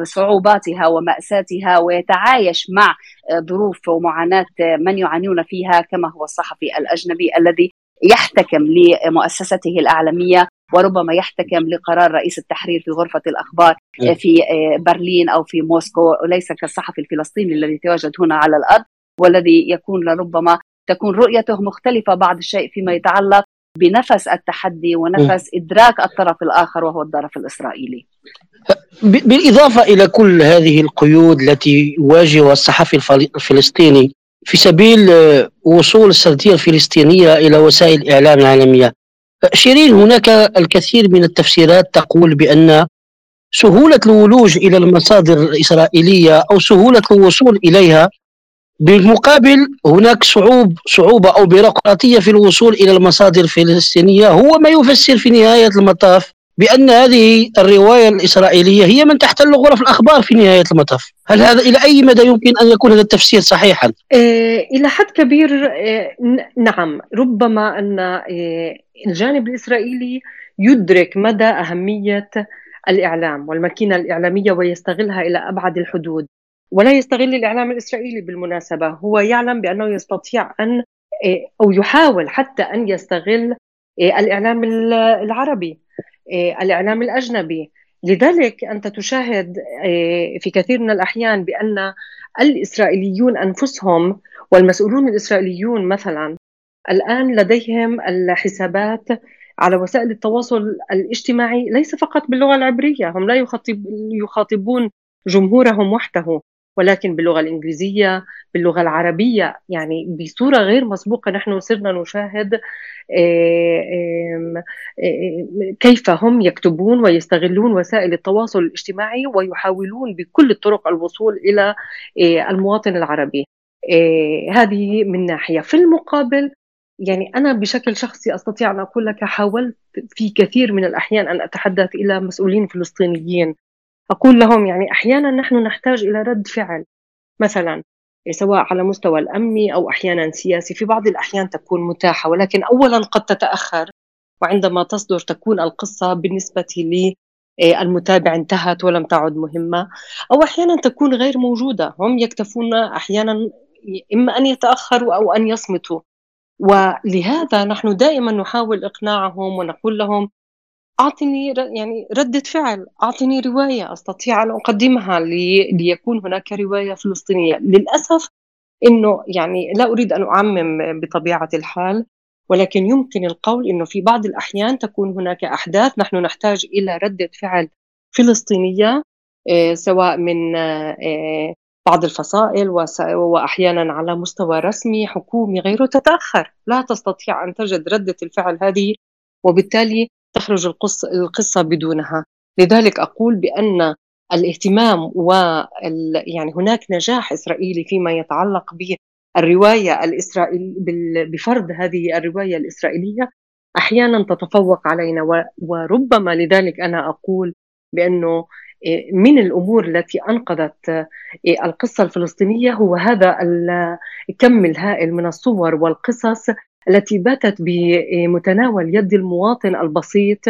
وصعوباتها آه، ومأساتها ويتعايش مع ظروف ومعاناة من يعانون فيها كما هو الصحفي الأجنبي الذي يحتكم لمؤسسته الإعلامية وربما يحتكم لقرار رئيس التحرير في غرفة الأخبار في برلين أو في موسكو وليس كالصحفي الفلسطيني الذي يتواجد هنا على الأرض والذي يكون لربما تكون رؤيته مختلفة بعض الشيء فيما يتعلق بنفس التحدي ونفس إدراك الطرف الآخر وهو الطرف الإسرائيلي. بالإضافة إلى كل هذه القيود التي يواجهها الصحفي الفلسطيني في سبيل آه، وصول السردية الفلسطينية إلى وسائل الإعلام العالمية شيرين هناك الكثير من التفسيرات تقول بأن سهولة الولوج إلى المصادر الإسرائيلية أو سهولة الوصول إليها بالمقابل هناك صعوب صعوبة أو بيروقراطية في الوصول إلى المصادر الفلسطينية هو ما يفسر في نهاية المطاف بأن هذه الرواية الإسرائيلية هي من تحتل غرف الأخبار في نهاية المطاف. هل هذا إلى أي مدى يمكن أن يكون هذا التفسير صحيحا؟ إيه إلى حد كبير إيه نعم. ربما أن إيه الجانب الإسرائيلي يدرك مدى أهمية الإعلام والماكينة الإعلامية ويستغلها إلى أبعد الحدود. ولا يستغل الإعلام الإسرائيلي بالمناسبة. هو يعلم بأنه يستطيع أن إيه، أو يحاول حتى أن يستغل إيه، الإعلام العربي إيه، الإعلام الأجنبي. لذلك أنت تشاهد في كثير من الأحيان بأن الإسرائيليون أنفسهم والمسؤولون الإسرائيليون مثلا الآن لديهم الحسابات على وسائل التواصل الاجتماعي ليس فقط باللغة العبرية هم لا يخاطب يخاطبون جمهورهم وحده. ولكن باللغة الإنجليزية باللغة العربية يعني بصورة غير مسبوقة نحن صرنا نشاهد آه، آه، كيف هم يكتبون ويستغلون وسائل التواصل الاجتماعي ويحاولون بكل الطرق الوصول إلى آه، المواطن العربي. هذه من ناحية. في المقابل يعني أنا بشكل شخصي أستطيع أن أقول لك حاولت في كثير من الأحيان أن أتحدث إلى مسؤولين فلسطينيين. أقول لهم يعني أحيانا نحن نحتاج إلى رد فعل مثلا سواء على مستوى الأمني أو أحيانا سياسي في بعض الأحيان تكون متاحة ولكن أولا قد تتأخر وعندما تصدر تكون القصة بالنسبة لي المتابع انتهت ولم تعد مهمة أو أحيانا تكون غير موجودة هم يكتفون أحيانا إما أن يتأخروا أو أن يصمتوا. ولهذا نحن دائما نحاول إقناعهم ونقول لهم أعطني يعني ردة فعل أعطني رواية أستطيع أن أقدمها لي ليكون هناك رواية فلسطينية. للأسف أنه يعني لا أريد أن أعمم بطبيعة الحال ولكن يمكن القول أنه في بعض الأحيان تكون هناك أحداث نحن نحتاج إلى ردة فعل فلسطينية آه، سواء من آه، بعض الفصائل وأحيانا على مستوى رسمي حكومي غيره تتأخر. لا تستطيع أن تجد ردة الفعل هذه وبالتالي تخرج القصة, بدونها. لذلك أقول بأن الاهتمام و يعني هناك نجاح إسرائيلي فيما يتعلق بالرواية الإسرائيل بفرض هذه الرواية الإسرائيلية أحيانا تتفوق علينا. وربما لذلك أنا أقول بأنه إيه، من الأمور التي أنقذت إيه، القصة الفلسطينية هو هذا الكم الهائل من الصور والقصص التي باتت بمتناول يد المواطن البسيط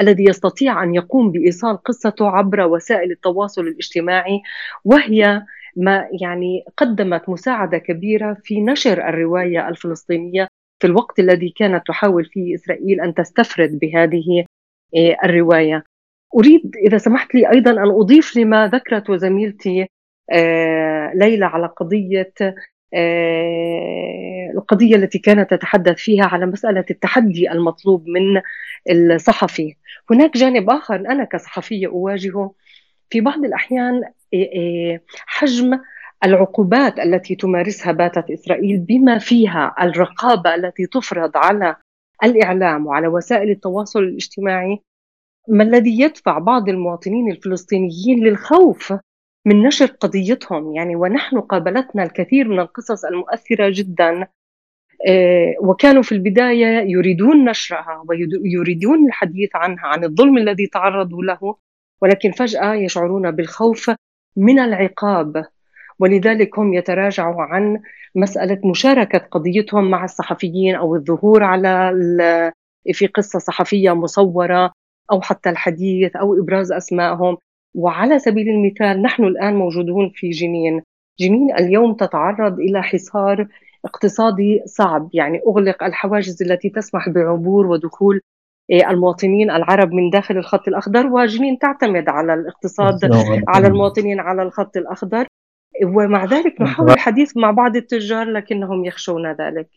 الذي يستطيع أن يقوم بإيصال قصته عبر وسائل التواصل الاجتماعي وهي ما يعني قدمت مساعدة كبيرة في نشر الرواية الفلسطينية في الوقت الذي كانت تحاول فيه إسرائيل أن تستفرد بهذه إيه، الرواية. أريد إذا سمحت لي أيضا أن أضيف لما ذكرت زميلتي آه، ليلى على قضية آه، القضية التي كانت تتحدث فيها على مسألة التحدي المطلوب من الصحفي. هناك جانب آخر أنا كصحفية أواجهه في بعض الأحيان آه، حجم العقوبات التي تمارسها باتت إسرائيل بما فيها الرقابة التي تفرض على الإعلام وعلى وسائل التواصل الاجتماعي ما الذي يدفع بعض المواطنين الفلسطينيين للخوف من نشر قضيتهم. يعني ونحن قابلتنا الكثير من القصص المؤثرة جدا. آه، وكانوا في البداية يريدون نشرها ويريدون الحديث عنها عن الظلم الذي تعرضوا له ولكن فجأة يشعرون بالخوف من العقاب. ولذلك هم يتراجعوا عن مسألة مشاركة قضيتهم مع الصحفيين أو الظهور على في قصة صحفية مصورة أو حتى الحديث أو إبراز أسمائهم. وعلى سبيل المثال نحن الآن موجودون في جنين. جنين اليوم تتعرض إلى حصار اقتصادي صعب يعني أغلق الحواجز التي تسمح بعبور ودخول إيه، المواطنين العرب من داخل الخط الأخضر وجنين تعتمد على الاقتصاد على المواطنين على الخط الأخضر. ومع ذلك نحاول الحديث مع بعض التجار لكنهم يخشون ذلك.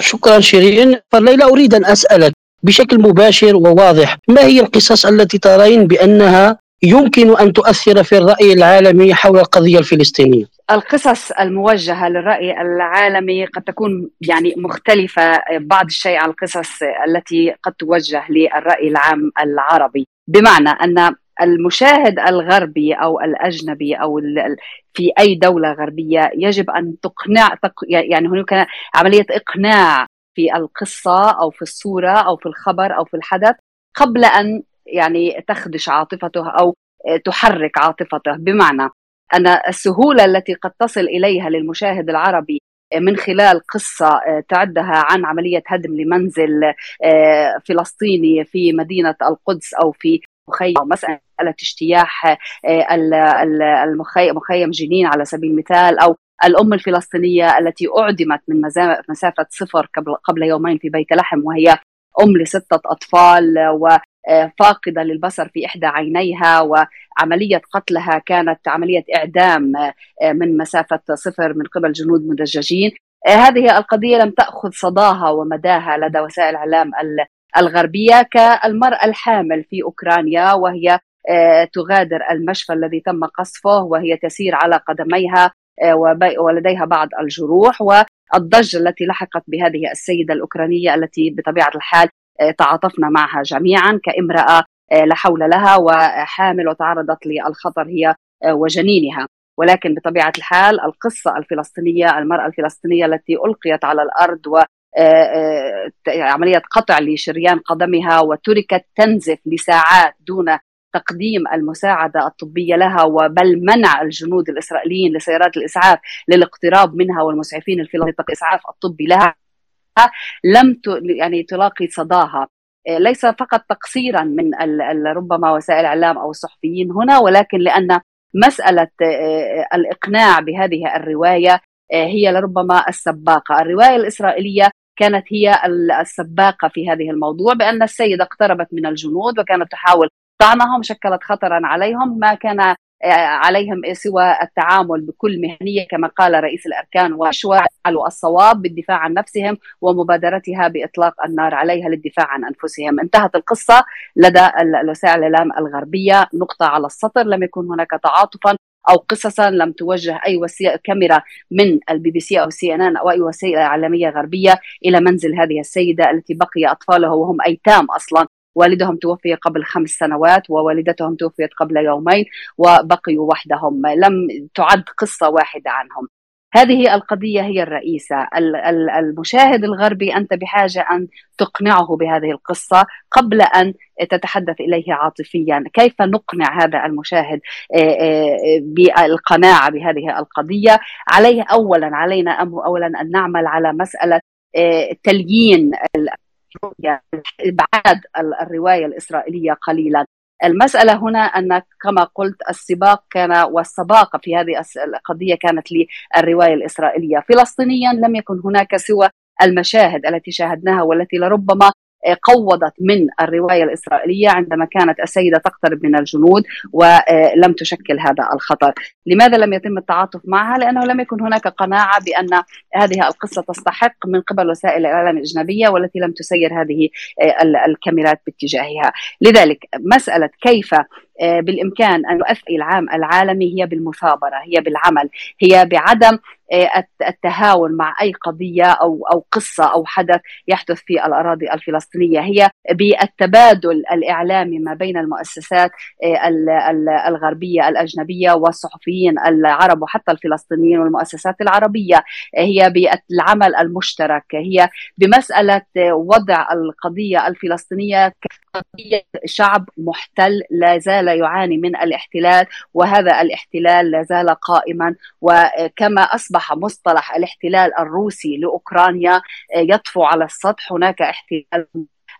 شكرا شيرين. فليلى أريد أن أسألك بشكل مباشر وواضح ما هي القصص التي ترين بأنها يمكن أن تؤثر في الرأي العالمي حول القضية الفلسطينية. القصص الموجهة للرأي العالمي قد تكون يعني مختلفة بعض الشيء عن القصص التي قد توجه للرأي العام العربي. بمعنى أن المشاهد الغربي أو الأجنبي أو في أي دولة غربية يجب أن تقنع يعني هناك عملية إقناع في القصة أو في الصورة أو في الخبر أو في الحدث قبل أن يعني تخدش عاطفته أو تحرك عاطفته. بمعنى أن السهولة التي قد تصل إليها للمشاهد العربي من خلال قصة تعدها عن عملية هدم لمنزل فلسطيني في مدينة القدس أو في مخيم مسألة اجتياح مخيم جنين على سبيل المثال أو الأم الفلسطينية التي أعدمت من مسافة صفر قبل يومين في بيت لحم وهي أم لستة أطفال وفاقدة للبصر في إحدى عينيها وعملية قتلها كانت عملية إعدام من مسافة صفر من قبل جنود مدججين. هذه القضية لم تأخذ صداها ومداها لدى وسائل الإعلام الغربية كالمرأة الحامل في أوكرانيا وهي تغادر المشفى الذي تم قصفه وهي تسير على قدميها ولديها بعض الجروح والضجة التي لحقت بهذه السيدة الأوكرانية التي بطبيعة الحال آه، تعاطفنا معها جميعا كامرأة آه، لا حول لها وحامل وتعرضت للخطر هي آه، وجنينها. ولكن بطبيعة الحال القصة الفلسطينية المرأة الفلسطينية التي ألقيت على الأرض و عملية قطع لشريان قدمها وتركت تنزف لساعات دون تقديم المساعدة الطبية لها وبل منع الجنود الإسرائيليين لسيارات الإسعاف للاقتراب منها والمسعفين الفلسطينيين الإسعاف الطبي لها. لم يعني تلاقي صداها. آه، ليس فقط تقصيرا من ربما وسائل الاعلام أو الصحفيين هنا ولكن لأن مسألة آه، آه، الإقناع بهذه الرواية هي لربما السباقة، الرواية الإسرائيلية كانت هي السباقة في هذه الموضوع بأن السيدة اقتربت من الجنود وكانت تحاول طعنهم شكلت خطرا عليهم. ما كان عليهم سوى التعامل بكل مهنية كما قال رئيس الأركان وفعلوا الصواب بالدفاع عن نفسهم ومبادرتها بإطلاق النار عليها للدفاع عن أنفسهم، انتهت القصة لدى وسائل الإعلام الغربية. نقطة على السطر لم يكن هناك تعاطفا أو قصصا لم توجه أي وسيلة كاميرا من البي بي سي أو سي ان ان أو أي وسيلة إعلامية غربية إلى منزل هذه السيدة التي بقي اطفالها وهم أيتام أصلا. والدهم توفي قبل خمس سنوات ووالدتهم توفيت قبل يومين وبقيوا وحدهم. لم تعد قصة واحدة عنهم. هذه القضية هي الرئيسة. المشاهد الغربي أنت بحاجة أن تقنعه بهذه القصة قبل أن تتحدث إليه عاطفيا. كيف نقنع هذا المشاهد بالقناعة بهذه القضية؟ عليه أولا علينا أولا أن نعمل على مسألة تليين ابعاد الرواية الإسرائيلية قليلا. المسألة هنا أن كما قلت السباق كان والسباقة في هذه القضية كانت للرواية الإسرائيلية. فلسطينيا لم يكن هناك سوى المشاهد التي شاهدناها والتي لربما قوضت من الرواية الإسرائيلية عندما كانت السيدة تقترب من الجنود ولم تشكل هذا الخطر، لماذا لم يتم التعاطف معها؟ لأنه لم يكن هناك قناعة بأن هذه القصة تستحق من قبل وسائل الإعلام الأجنبية والتي لم تسير هذه الكاميرات باتجاهها، لذلك مسألة كيف بالإمكان أن نؤثر العام العالمي هي بالمثابرة، هي بالعمل، هي بعدم آه، التهاون مع أي قضية أو أو قصة أو حدث يحدث في الأراضي الفلسطينية. هي بالتبادل الإعلامي ما بين المؤسسات آه، الغربية الأجنبية والصحفيين العرب وحتى الفلسطينيين والمؤسسات العربية. هي بالعمل المشترك. هي بمسألة وضع القضية الفلسطينية كقضية شعب محتل لا زال يعاني من الاحتلال وهذا الاحتلال لا زال قائما. وكما أصبح مصطلح الاحتلال الروسي لأوكرانيا آه، يطفو على السطح. هناك احتلال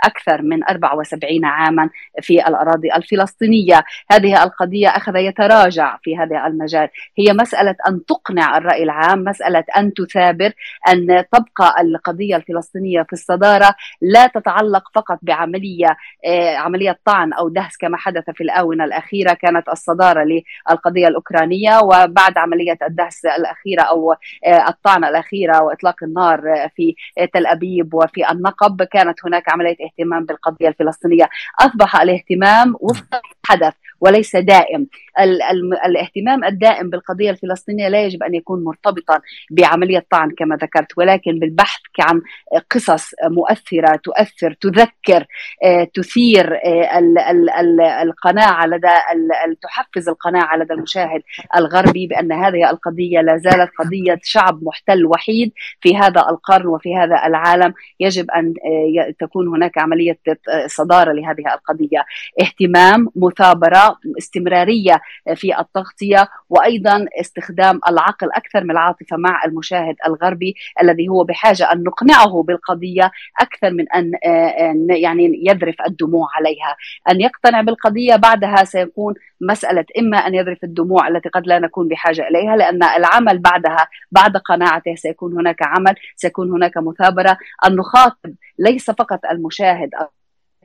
أكثر من 74 عاما في الأراضي الفلسطينية. هذه القضية أخذ يتراجع في هذا المجال. هي مسألة أن تقنع الرأي العام مسألة أن تثابر أن تبقى القضية الفلسطينية في الصدارة لا تتعلق فقط بعملية آه، عملية طعن أو دهس كما حدث في الآونة الأخيرة كانت الصدارة للقضية الأوكرانية وبعد عملية الدهس الأخيرة أو آه، الطعن الأخيرة وإطلاق النار في تل أبيب وفي النقب كانت هناك عملية الاهتمام بالقضية الفلسطينية. أصبح الاهتمام وفق حدث وليس دائم. ال ال الاهتمام الدائم بالقضية الفلسطينية لا يجب أن يكون مرتبطا بعملية طعن كما ذكرت ولكن بالبحث عن قصص مؤثرة تؤثر تذكر آه، تثير آه، ال ال ال القناعة لدى تحفز القناعة لدى المشاهد الغربي بأن هذه القضية لا زالت قضية شعب محتل وحيد في هذا القرن وفي هذا العالم. يجب أن آه، تكون هناك عملية صدارة لهذه القضية. اهتمام مثابرة استمرارية في التغطية وأيضا استخدام العقل أكثر من العاطفة مع المشاهد الغربي الذي هو بحاجة أن نقنعه بالقضية أكثر من أن يعني يذرف الدموع عليها، أن يقتنع بالقضية بعدها سيكون مسألة إما أن يذرف الدموع التي قد لا نكون بحاجة إليها لأن العمل بعدها بعد قناعته سيكون هناك عمل، سيكون هناك مثابرة، ان نخاطب ليس فقط المشاهد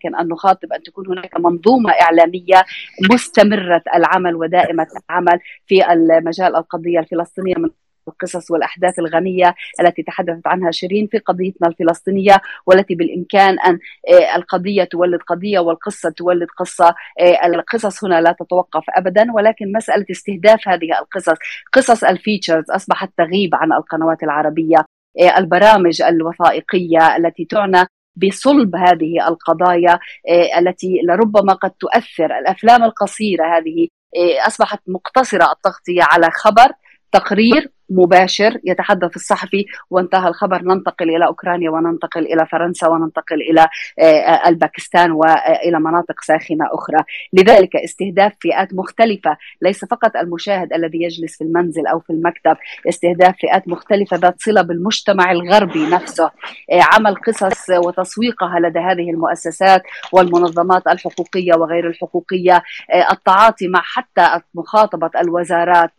لكن أن نخاطب أن تكون هناك منظومة إعلامية مستمرة العمل ودائمة العمل في المجال القضية الفلسطينية من القصص والأحداث الغنية التي تحدثت عنها شيرين في قضيتنا الفلسطينية والتي بالإمكان أن آه، القضية تولد قضية والقصة تولد قصة آه، القصص هنا لا تتوقف ابدا ولكن مسألة استهداف هذه القصص قصص الفيتشرز أصبحت تغيب عن القنوات العربية آه، البرامج الوثائقية التي تعنى بصلب هذه القضايا آه، التي لربما قد تؤثر الأفلام القصيرة هذه آه، أصبحت مقتصرة التغطية على خبر تقرير مباشر يتحدث الصحفي وانتهى الخبر. ننتقل إلى أوكرانيا وننتقل إلى فرنسا وننتقل إلى آه، ألباكستان والى مناطق ساخنة أخرى، لذلك استهداف فئات مختلفة ليس فقط المشاهد الذي يجلس في المنزل أو في المكتب، استهداف فئات مختلفة ذات صلة بالمجتمع الغربي نفسه، آه، عمل قصص وتسويقها لدى هذه المؤسسات والمنظمات الحقوقية وغير الحقوقية، آه، التعاطي مع حتى مخاطبة الوزارات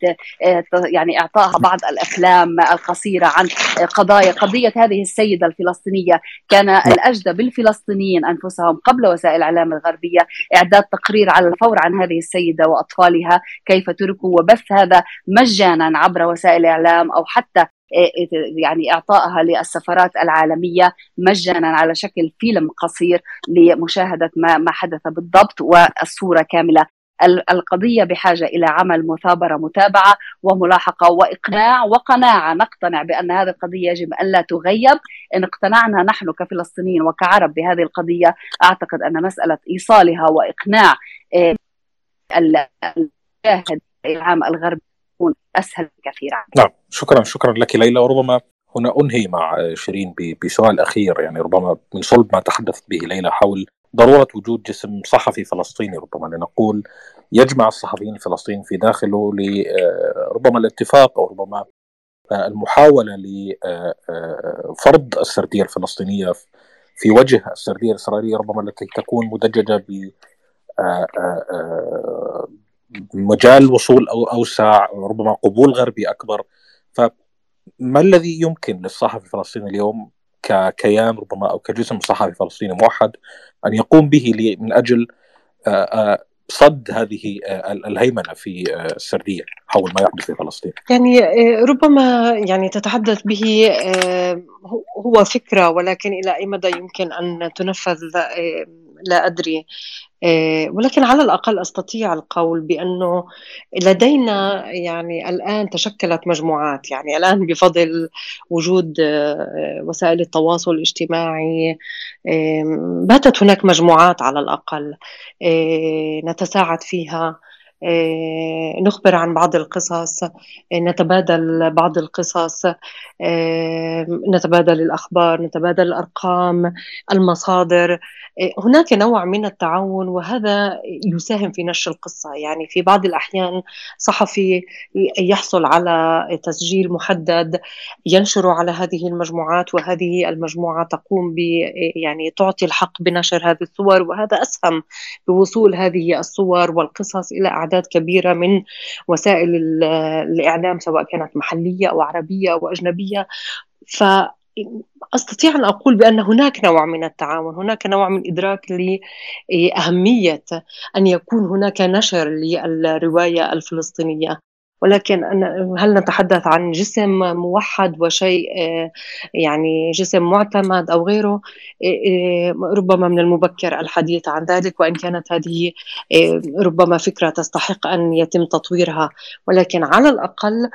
يعني اعطائها بعض بعض الافلام القصيرة عن قضايا قضية هذه السيدة الفلسطينية. كان الأجدى بالفلسطينيين أنفسهم قبل وسائل الإعلام الغربية إعداد تقرير على الفور عن هذه السيدة وأطفالها كيف تركوا وبث هذا مجانا عبر وسائل الاعلام أو حتى يعني إعطائها للسفارات العالمية مجانا على شكل فيلم قصير لمشاهدة ما ما حدث بالضبط والصورة كاملة. القضية بحاجة إلى عمل مثابرة متابعة وملاحقة وإقناع وقناعة. نقتنع بأن هذه القضية يجب أن لا تغيب. إن اقتنعنا نحن كفلسطينيين وكعرب بهذه القضية أعتقد أن مسألة إيصالها وإقناع آه، المشاهد العام الغربي أسهل كثيرا نعم شكرا شكرا لك ليلى. وربما هنا أنهي مع شيرين بسؤال أخير. يعني ربما من صلب ما تحدثت به ليلى حول ضرورة وجود جسم صحفي فلسطيني ربما لنقول يجمع الصحفيين الفلسطينيين في داخله لربما الاتفاق أو ربما المحاولة لفرض السردية الفلسطينية في وجه السردية الإسرائيلية ربما التي تكون مدججة ب مجال وصول أو أوسع ربما قبول غربي أكبر. فما الذي يمكن للصحفي الفلسطيني اليوم ككيان ربما أو كجسم صحفي فلسطيني موحد أن يقوم به من أجل صد هذه الهيمنة في السرديه حول ما يحدث في فلسطين. يعني ربما يعني تتحدث به هو فكرة ولكن إلى أي مدى يمكن أن تنفذ لا أدري ولكن على الأقل أستطيع القول بأنه لدينا يعني الآن تشكلت مجموعات يعني الآن بفضل وجود آه، وسائل التواصل الاجتماعي باتت هناك مجموعات على الأقل آه، نتساعد فيها نخبر عن بعض القصص نتبادل بعض القصص نتبادل الأخبار نتبادل الأرقام المصادر هناك نوع من التعاون وهذا يساهم في نشر القصة. يعني في بعض الأحيان صحفي يحصل على تسجيل محدد ينشر على هذه المجموعات وهذه المجموعة تقوم ب يعني تعطي الحق بنشر هذه الصور وهذا أسهم بوصول هذه الصور والقصص إلى أعداد كبيرة من وسائل الإعلام سواء كانت محلية أو عربية أو أجنبية. ف أستطيع أن أقول بأن هناك نوع من التعاون، هناك نوع من إدراك لأهمية أن يكون هناك نشر للرواية الفلسطينية. ولكن هل نتحدث عن جسم موحد وشيء يعني جسم معتمد أو غيره ربما من المبكر الحديث عن ذلك وإن كانت هذه ربما فكرة تستحق أن يتم تطويرها ولكن على الأقل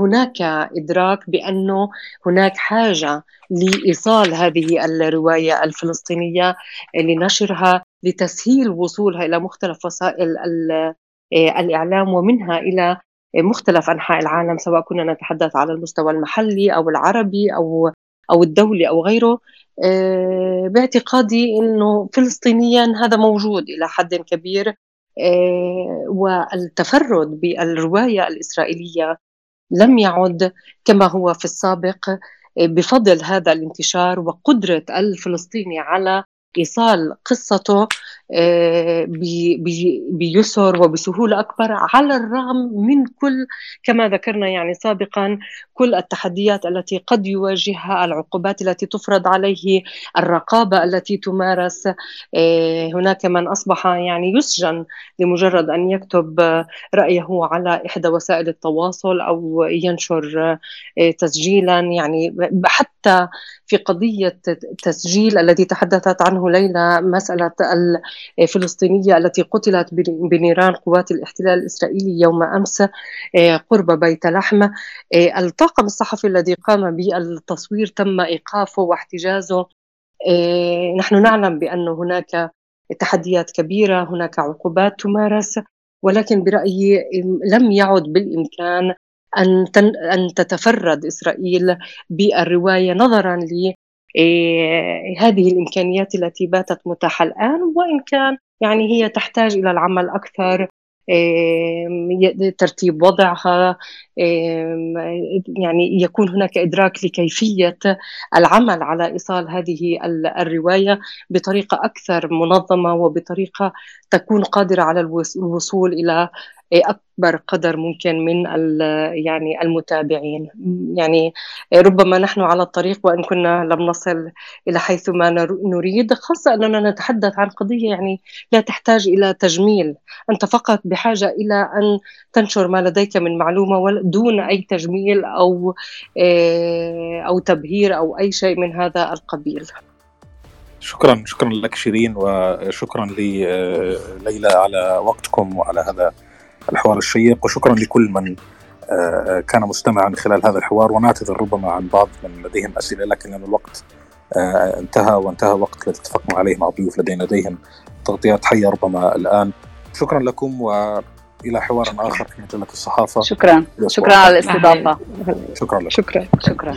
هناك إدراك بأنه هناك حاجة لإيصال هذه الرواية الفلسطينية لنشرها لتسهيل وصولها إلى مختلف وسائل الإعلام ومنها إلى مختلف أنحاء العالم سواء كنا نتحدث على المستوى المحلي أو العربي أو أو الدولي أو غيره. آه، باعتقادي إنه فلسطينيا هذا موجود إلى حد كبير. آه، والتفرد بالرواية الإسرائيلية لم يعد كما هو في السابق آه، بفضل هذا الانتشار وقدرة الفلسطيني على إيصال قصته آه، بيسر وبسهولة أكبر على الرغم من كل كما ذكرنا يعني سابقا كل التحديات التي قد يواجهها العقوبات التي تفرض عليه الرقابة التي تمارس آه، هناك من أصبح يعني يسجن لمجرد أن يكتب رأيه على إحدى وسائل التواصل أو ينشر آه، تسجيلا. يعني حتى في قضية تسجيل الذي تحدثت عنه ليلى مسألة الفلسطينية التي قتلت بنيران قوات الاحتلال الإسرائيلي يوم أمس آه، قرب بيت لحم آه، الطاقم الصحفي الذي قام بالتصوير تم إيقافه واحتجازه. آه، نحن نعلم بأن هناك تحديات كبيرة هناك عقوبات تمارس ولكن برأيي لم يعد بالإمكان أن أن تتفرد إسرائيل بالرواية نظرا هذه الإمكانيات التي باتت متاحة الآن وإن كان يعني هي تحتاج إلى العمل أكثر إيه، ترتيب وضعها إيه، يعني يكون هناك إدراك لكيفية العمل على إيصال هذه الرواية بطريقة أكثر منظمة وبطريقة تكون قادرة على الوصول إلى أكبر قدر ممكن من يعني المتابعين؟ يعني ربما نحن على الطريق وإن كنا لم نصل إلى حيث ما نريد خاصة أننا نتحدث عن قضية يعني لا تحتاج إلى تجميل. أنت فقط بحاجة إلى أن تنشر ما لديك من معلومة دون أي تجميل أو آه، أو تبهير أو أي شيء من هذا القبيل. شكرا شكرا لك شيرين وشكرا لليلى على وقتكم وعلى هذا الحوار الشيق وشكرا لكل من آه، كان مستمعا خلال هذا الحوار ونعتذر ربما عن بعض من لديهم أسئلة لكن لأن الوقت آه، انتهى وانتهى وقت الذي اتفقنا عليه مع الضيوف لدينا لديهم تغطيات حية ربما الآن. شكرا لكم وإلى حوار آخر في مجلة الصحافة. شكرا. شكرا على الاستضافة. شكرا لك شكرا. شكرا.